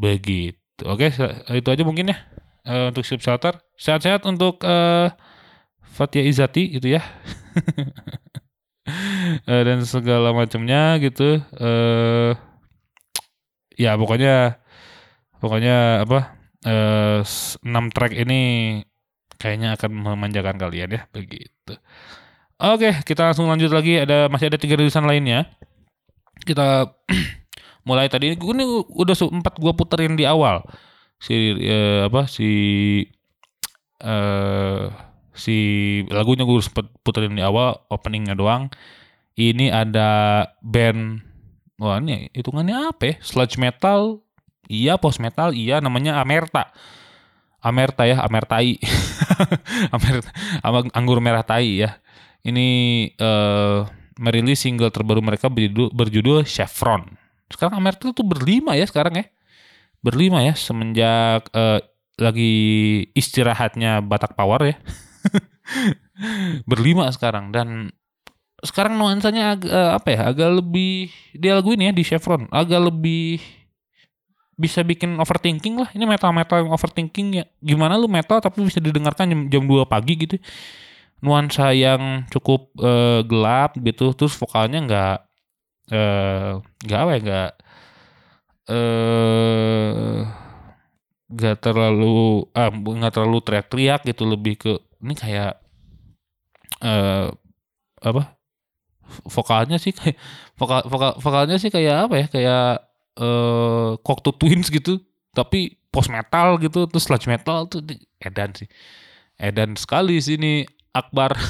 Begitu. Oke itu aja mungkin ya eh, untuk sleep shelter. Sehat-sehat untuk eh, Fatia Izati gitu ya Eh, dan segala macamnya gitu eh ya pokoknya pokoknya apa eh, 6 track ini kayaknya akan memanjakan kalian ya begitu. Oke, kita langsung lanjut lagi. Ada masih ada tiga rilisan lainnya. Kita mulai tadi gue ini udah sempat gue puterin di awal si eh, apa si eh si lagunya gue sempet puterin di awal openingnya doang. Ini ada band wah ini hitungannya apa ya? Sludge metal, iya post metal, iya namanya Amerta. Amerta ya, Amertai. Amerta, anggur merah tai ya. Ini eh merilis single terbaru mereka berjudul, berjudul Chevron. Sekarang Amerta tuh berlima ya sekarang ya. Berlima ya semenjak eh, lagi istirahatnya Batak Power ya. berlima sekarang dan sekarang nuansanya agak eh, apa ya agak lebih dia lagu ini ya di Chevron agak lebih bisa bikin overthinking lah. Ini metal metal yang overthinking ya. Gimana lu metal tapi bisa didengarkan jam, jam 2 pagi gitu. Nuansa yang cukup eh, gelap gitu terus vokalnya nggak eh, nggak apa ya nggak nggak terlalu ah nggak terlalu teriak-teriak gitu lebih ke ini kayak eh apa? Vokalnya sih kayak vokal, vokal vokalnya sih kayak apa ya? Kayak eh Cocteau Twins gitu tapi post metal gitu terus sludge metal tuh edan sih. Edan sekali sini Akbar.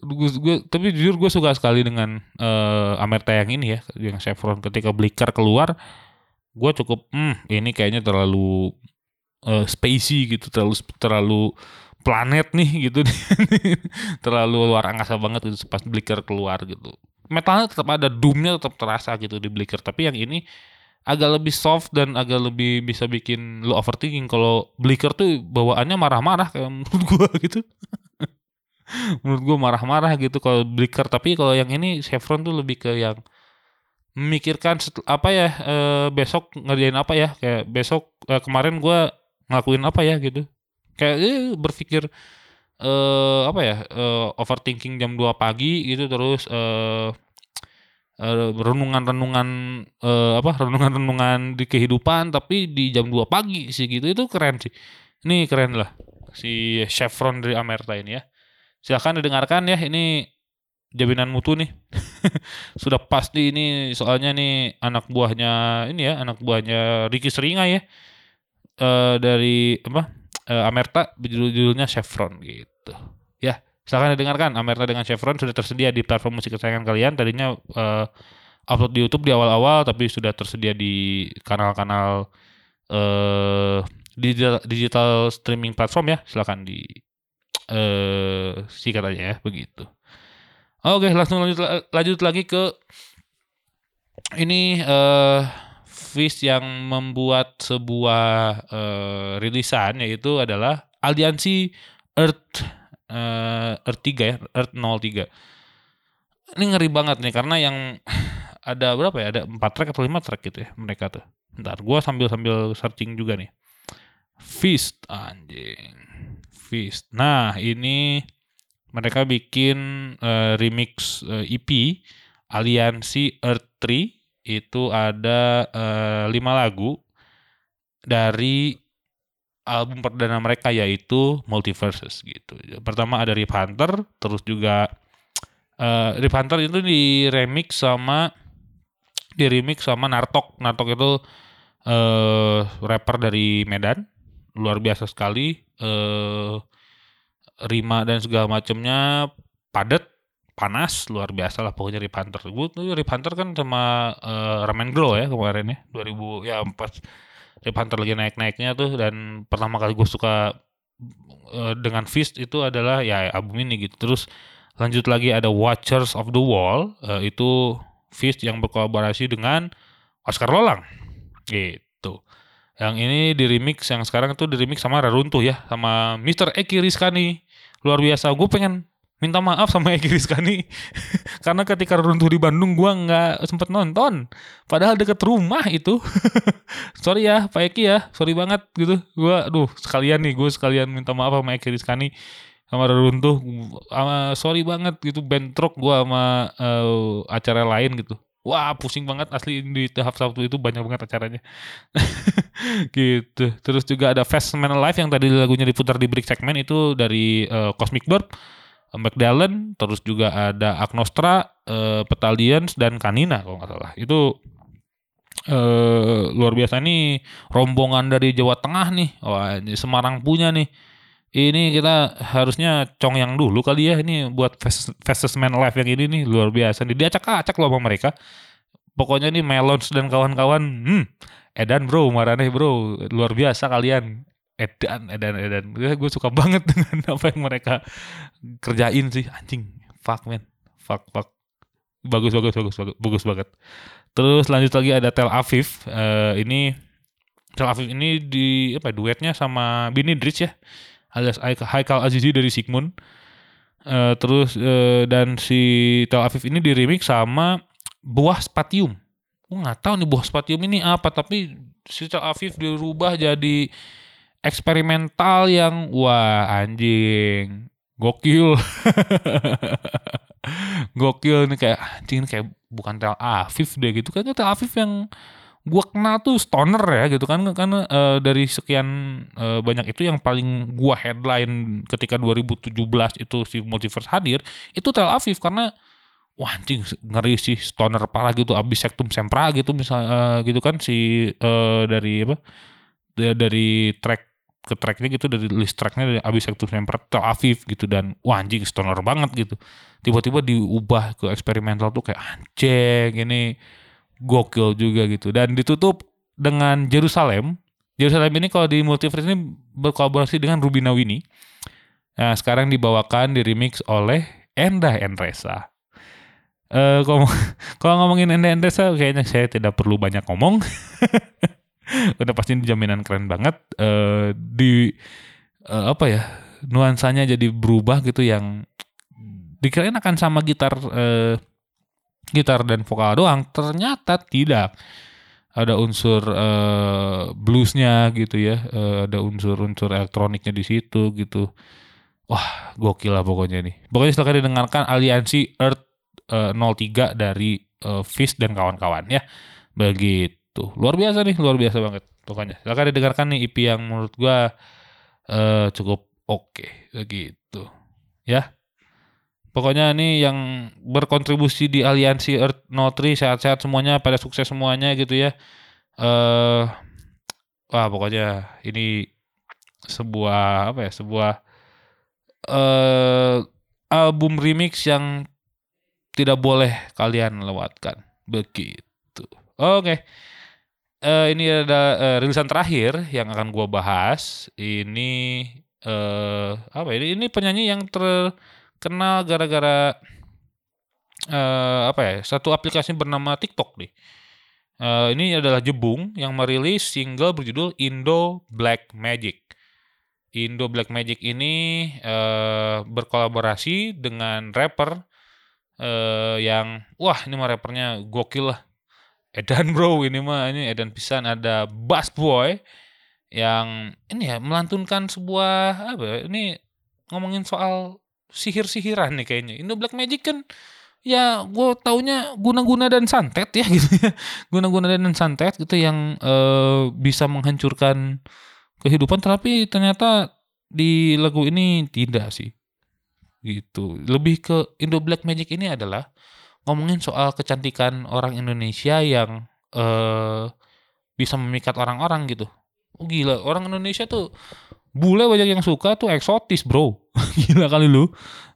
Gue, gue- tapi jujur gue suka sekali dengan eh Amerta yang ini ya yang Chevron ketika Blicker keluar gue cukup hmm ini kayaknya terlalu eh, spacey gitu terlalu terlalu planet nih gitu. Terlalu luar angkasa banget gitu pas Blicker keluar gitu. Metalnya tetap ada doomnya tetap terasa gitu di Blicker tapi yang ini agak lebih soft dan agak lebih bisa bikin lo overthinking. Kalau Blicker tuh bawaannya marah-marah kayak menurut gua gitu. Menurut gua marah-marah gitu kalau Blicker tapi kalau yang ini Chevron tuh lebih ke yang memikirkan apa ya eh, besok ngerjain apa ya kayak besok eh, kemarin gua ngelakuin apa ya gitu. Kayak eh, berpikir eh apa ya eh, overthinking jam 2 pagi gitu terus eh eh, renungan-renungan eh, apa renungan-renungan di kehidupan tapi di jam 2 pagi sih gitu itu keren sih. Ini keren lah si Chevron dari Amerta ini ya. Silahkan didengarkan ya ini jaminan mutu nih. Sudah pasti ini soalnya nih anak buahnya ini ya anak buahnya Ricky Seringa ya eh dari apa eh, Amerta judul judulnya Chevron gitu. Ya silahkan didengarkan. Amerta dengan Chevron sudah tersedia di platform musik kesayangan kalian. Tadinya eh, upload di YouTube di awal-awal tapi sudah tersedia di kanal-kanal eh digital, digital streaming platform ya. Silahkan di eh sikat aja ya begitu. Oke langsung lanjut lanjut lagi ke ini eh Fizz yang membuat sebuah eh, rilisan yaitu adalah aliansi Earth eh, Earth 3 ya, Earth 03. Ini ngeri banget nih karena yang ada berapa ya? Ada 4 track atau 5 track gitu ya mereka tuh. Ntar gua sambil-sambil searching juga nih. Feast anjing. Feast. Nah, ini mereka bikin eh, remix eh, EP Aliansi Earth 3 itu ada eh, lima lagu dari album perdana mereka yaitu Multiverses gitu. Pertama ada Rip Hunter, terus juga eh Rip Hunter itu di remix sama di remix sama Nartok. Nartok itu eh rapper dari Medan, luar biasa sekali. Eh rima dan segala macamnya padat panas luar biasa lah pokoknya Rip Hunter. Gue tuh Rip Hunter kan sama eh, Ramen Girl ya kemarin ya 2000 ya pas Rip Hunter lagi naik-naiknya tuh dan pertama kali gue suka eh, dengan Fist itu adalah ya album ini gitu. Terus lanjut lagi ada Watchers of the Wall eh, itu Fist yang berkolaborasi dengan Oscar Lolang gitu. Yang ini di remix yang sekarang itu di remix sama Raruntuh ya sama Mr. Eki Rizkani luar biasa. Gue pengen minta maaf sama Eki Rizkani. Karena ketika runtuh di Bandung gua nggak sempet nonton. Padahal deket rumah itu. Sorry ya Pak Eki ya. Sorry banget gitu. Gua aduh sekalian nih gue sekalian minta maaf sama Eki Rizkani. Sama runtuh. Sama sorry banget gitu bentrok gua sama eh, acara lain gitu. Wah pusing banget asli di tahap Sabtu itu banyak banget acaranya. Gitu. Terus juga ada Fast Man Alive yang tadi lagunya diputar di break segment itu dari eh, Cosmic Bird, McDallen, terus juga ada Agnostra, eh, Petalians dan Kanina kalau nggak salah. Itu eh luar biasa nih rombongan dari Jawa Tengah nih. Wah, ini Semarang punya nih. Ini kita harusnya cong yang dulu kali ya ini buat Fast- Fastest Man Alive yang ini nih luar biasa nih. Diacak-acak loh sama mereka. Pokoknya nih Melons dan kawan-kawan, hmm, Edan bro, marane bro, luar biasa kalian. Edan, Edan, Edan. Gue suka banget dengan apa yang mereka kerjain sih, anjing. Fuck man, fuck, fuck. Bagus, bagus, bagus, bagus, bagus banget. Terus lanjut lagi ada Tel Aviv. Eh, ini Tel Aviv ini di apa ya, duetnya sama Bini Dritz ya, alias Haik- Haikal Azizi dari Sigmund. Eh, terus eh, dan si Tel Aviv ini di remix sama Buah Spatium. Gue nggak tahu nih Buah Spatium ini apa, tapi si Tel Aviv dirubah jadi eksperimental yang wah anjing gokil. Gokil nih kayak anjing ini kayak bukan Tel Aviv deh gitu kan. Tel Aviv yang gua kenal tuh stoner ya gitu kan. Karena eh, dari sekian eh, banyak itu yang paling gua headline ketika 2017 itu si Multiverse hadir itu Tel Aviv. Karena wah anjing ngeri sih stoner parah gitu. Abis sektum sempra gitu misalnya gitu kan si eh, dari apa da- dari track ke tracknya gitu dari list tracknya dari abis sektum sempra Tel Aviv gitu dan wah anjing stoner banget gitu. Tiba-tiba diubah ke eksperimental tuh kayak anjing ini gokil juga gitu. Dan ditutup dengan Jerusalem. Jerusalem ini kalau di Multiverse ini berkolaborasi dengan Rubina Winnie nah sekarang dibawakan di remix oleh Endah Endresa. Eh kalau ngomongin Endah Endresa kayaknya saya tidak perlu banyak ngomong udah pasti jaminan keren banget. Eh di eh, apa ya nuansanya jadi berubah gitu yang dikirain akan sama gitar eh, gitar dan vokal doang. Ternyata tidak. Ada unsur eh, bluesnya gitu ya. Eh, ada unsur-unsur elektroniknya di situ gitu. Wah gokil lah pokoknya nih pokoknya silakan didengarkan aliansi Earth eh, 03 dari eh, Fist dan kawan-kawan ya. Begitu luar biasa nih luar biasa banget pokoknya silakan didengarkan nih EP yang menurut gua eh, cukup oke begitu ya Pokoknya ini yang berkontribusi di aliansi Earth Notri sehat-sehat semuanya, pada sukses semuanya gitu ya. Eh, wah pokoknya ini sebuah apa ya, sebuah eh album remix yang tidak boleh kalian lewatkan. Begitu. Oke. Eh, ini ada eh, rilisan terakhir yang akan gua bahas. Ini eh apa ya? Ini penyanyi yang ter kenal gara-gara eh apa ya satu aplikasi bernama TikTok nih. Eh, ini adalah Jebung yang merilis single berjudul Indo Black Magic. Indo Black Magic ini eh, berkolaborasi dengan rapper eh, yang wah ini mah rappernya gokil lah. Edan bro ini mah ini Edan pisan ada Bass Boy yang ini ya melantunkan sebuah apa ya, ini ngomongin soal sihir-sihiran nih kayaknya. Indo Black Magic kan ya gue taunya guna-guna dan santet ya gitu ya. Guna-guna dan santet gitu yang eh, bisa menghancurkan kehidupan tapi ternyata di lagu ini tidak sih. Gitu. Lebih ke Indo Black Magic ini adalah ngomongin soal kecantikan orang Indonesia yang eh bisa memikat orang-orang gitu. Oh gila, orang Indonesia tuh bule banyak yang suka tuh eksotis bro. Gila kali lu.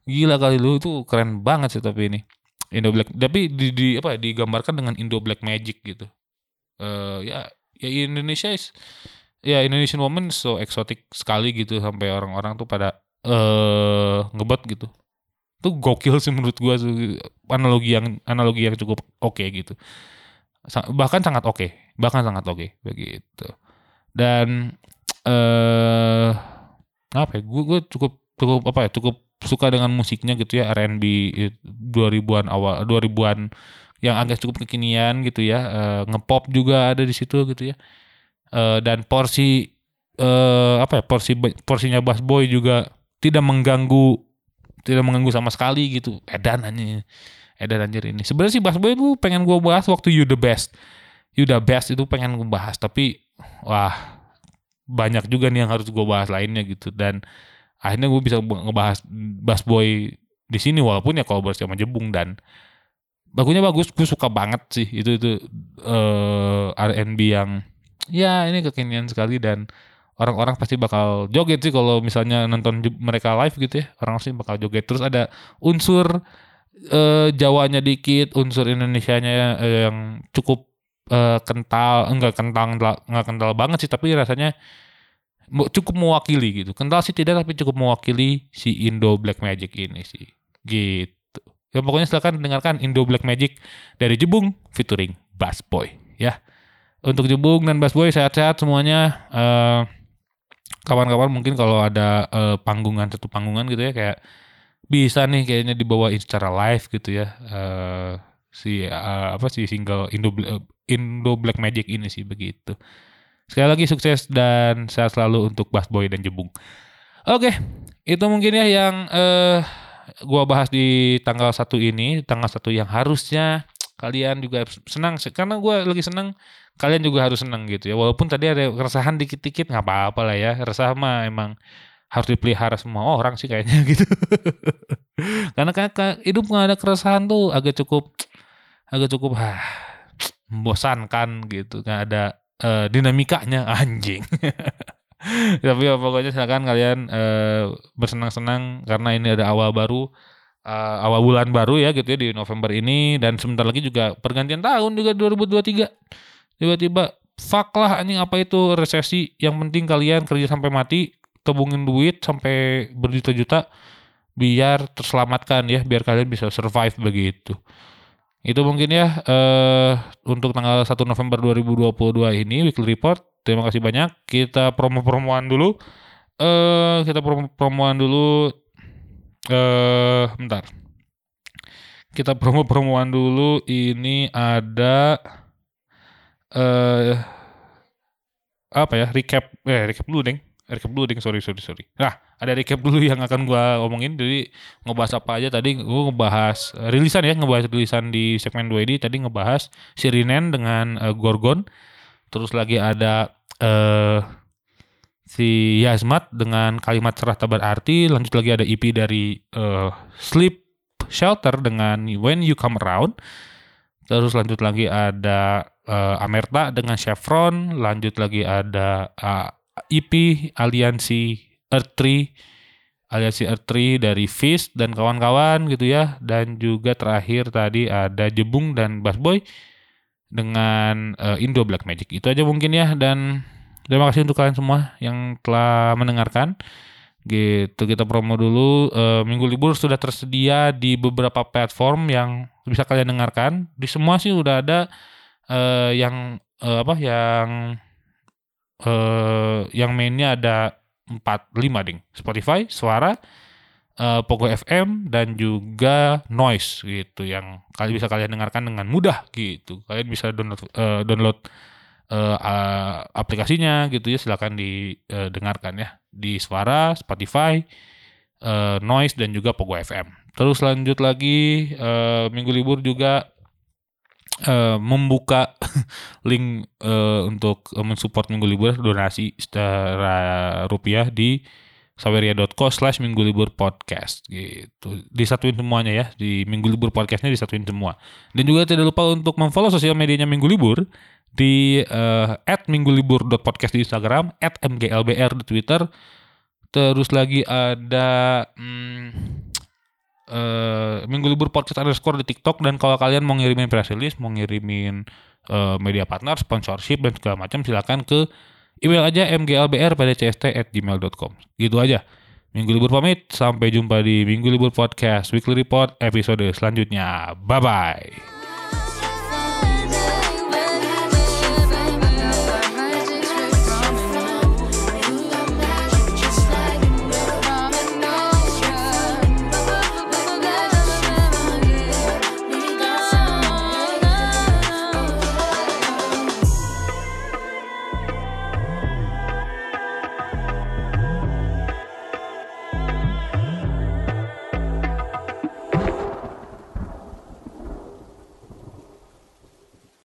Gila kali lu. Itu keren banget sih tapi ini. Indo Black tapi di, di apa digambarkan dengan Indo Black Magic gitu. Eh ya ya Indonesia is ya Indonesian woman so eksotik sekali gitu sampai orang-orang tuh pada eh ngebet gitu tuh gokil sih menurut gua tuh analogi yang analogi yang cukup oke gitu. Sa- bahkan sangat oke bahkan sangat oke begitu. Dan eh apa ya gue gue cukup cukup apa ya cukup suka dengan musiknya gitu ya R&B 2000-an awal 2000-an yang agak cukup kekinian gitu ya eh, ngepop juga ada di situ gitu ya. Eh, dan porsi eh apa ya porsi porsinya Bass Boy juga tidak mengganggu tidak mengganggu sama sekali gitu. Edan aja edan anjir ini. Sebenarnya sih Bass Boy tuh pengen gue bahas waktu You The Best. Yuda Best itu pengen gue bahas tapi wah banyak juga nih yang harus gue bahas lainnya gitu. Dan akhirnya gue bisa ngebahas Bass Boy di sini walaupun ya kalau sama Jebung dan bagunya bagus gue suka banget sih. Itu itu uh, R&B yang ya ini kekinian sekali dan orang-orang pasti bakal joget sih kalau misalnya nonton mereka live gitu ya. Orang pasti bakal joget. Terus ada unsur uh, Jawanya dikit unsur Indonesianya uh, yang cukup uh, kental enggak kental enggak kental banget sih tapi rasanya cukup mewakili gitu. Kental sih tidak tapi cukup mewakili si Indo Black Magic ini sih. Gitu. Ya pokoknya silakan dengarkan Indo Black Magic dari Jebung featuring Bass Boy ya. Untuk Jebung dan Bass Boy sehat-sehat semuanya. kawan kawan-kawan mungkin kalau ada uh, panggungan satu panggungan gitu ya kayak bisa nih kayaknya dibawain secara live gitu ya. Uh, si uh, apa sih single Indo Indo Black Magic ini sih begitu. Sekali lagi sukses dan sehat selalu untuk Bass Boy dan Jebung. Oke, itu mungkin ya yang uh, gua bahas di tanggal satu ini, tanggal satu yang harusnya kalian juga senang karena gua lagi senang kalian juga harus senang gitu ya. Walaupun tadi ada keresahan dikit-dikit nggak apa-apa lah ya. Resah mah emang harus dipelihara semua orang sih kayaknya gitu. Karena kayak hidup nggak ada keresahan tuh agak cukup agak cukup ah, membosankan gitu. Nggak ada uh, dinamikanya anjing. Tapi ya, pokoknya silakan kalian uh, bersenang-senang karena ini ada awal baru uh, awal bulan baru ya gitu ya di November ini. Dan sebentar lagi juga pergantian tahun juga 2023 tiba-tiba fuck lah anjing apa itu resesi yang penting kalian kerja sampai mati tabungin duit sampai berjuta-juta biar terselamatkan ya biar kalian bisa survive begitu itu mungkin ya uh, untuk tanggal 1 November 2022 ini weekly report terima kasih banyak. Kita promo-promoan dulu. Eh kita promo-promoan dulu eh bentar. Kita promo-promoan dulu ini ada eh uh, apa ya? Recap eh recap dulu, Deng. Recap dulu, Deng. Sorry, sorry, sorry. Nah, ada recap dulu yang akan gua omongin. Jadi ngebahas apa aja tadi gua ngebahas rilisan ya, ngebahas rilisan di segmen 2 ini tadi ngebahas Sirinen dengan uh, Gorgon Terus lagi ada uh, si Yasmat dengan kalimat cerah tabar arti. Lanjut lagi ada EP dari uh, Sleep Shelter dengan When You Come Around. Terus lanjut lagi ada uh, Amerta dengan Chevron. Lanjut lagi ada uh, EP Aliansi Earth Tree. Aliansi Earth Tree dari Fist dan kawan-kawan gitu ya. Dan juga terakhir tadi ada Jebung dan Bass Boy dengan uh, Indo Black Magic. Itu aja mungkin ya dan terima kasih untuk kalian semua yang telah mendengarkan. Gitu kita promo dulu uh, Minggu libur sudah tersedia di beberapa platform yang bisa kalian dengarkan. Di semua sih udah ada uh, yang uh, apa yang uh, yang mainnya ada 4 5 ding. Spotify, Suara, uh, Pogo FM dan juga Noise gitu yang kalian bisa kalian dengarkan dengan mudah gitu. Kalian bisa download uh, download uh, aplikasinya gitu ya silakan didengarkan ya di Suara, Spotify, uh, Noise dan juga Pogo FM. Terus lanjut lagi uh, minggu libur juga uh, membuka link uh, untuk mensupport minggu libur donasi secara rupiah di saweria.co slash minggu libur podcast gitu disatuin semuanya ya di minggu libur podcastnya disatuin semua dan juga tidak lupa untuk memfollow sosial medianya minggu libur di uh, at minggu libur podcast di Instagram mglbr di Twitter terus lagi ada hmm, uh, minggu libur podcast underscore di TikTok dan kalau kalian mau ngirimin press release mau ngirimin uh, media partner sponsorship dan segala macam silakan ke Email aja mglbr pada. Gitu aja. Minggu libur pamit, sampai jumpa di Minggu libur podcast Weekly Report episode selanjutnya. Bye bye.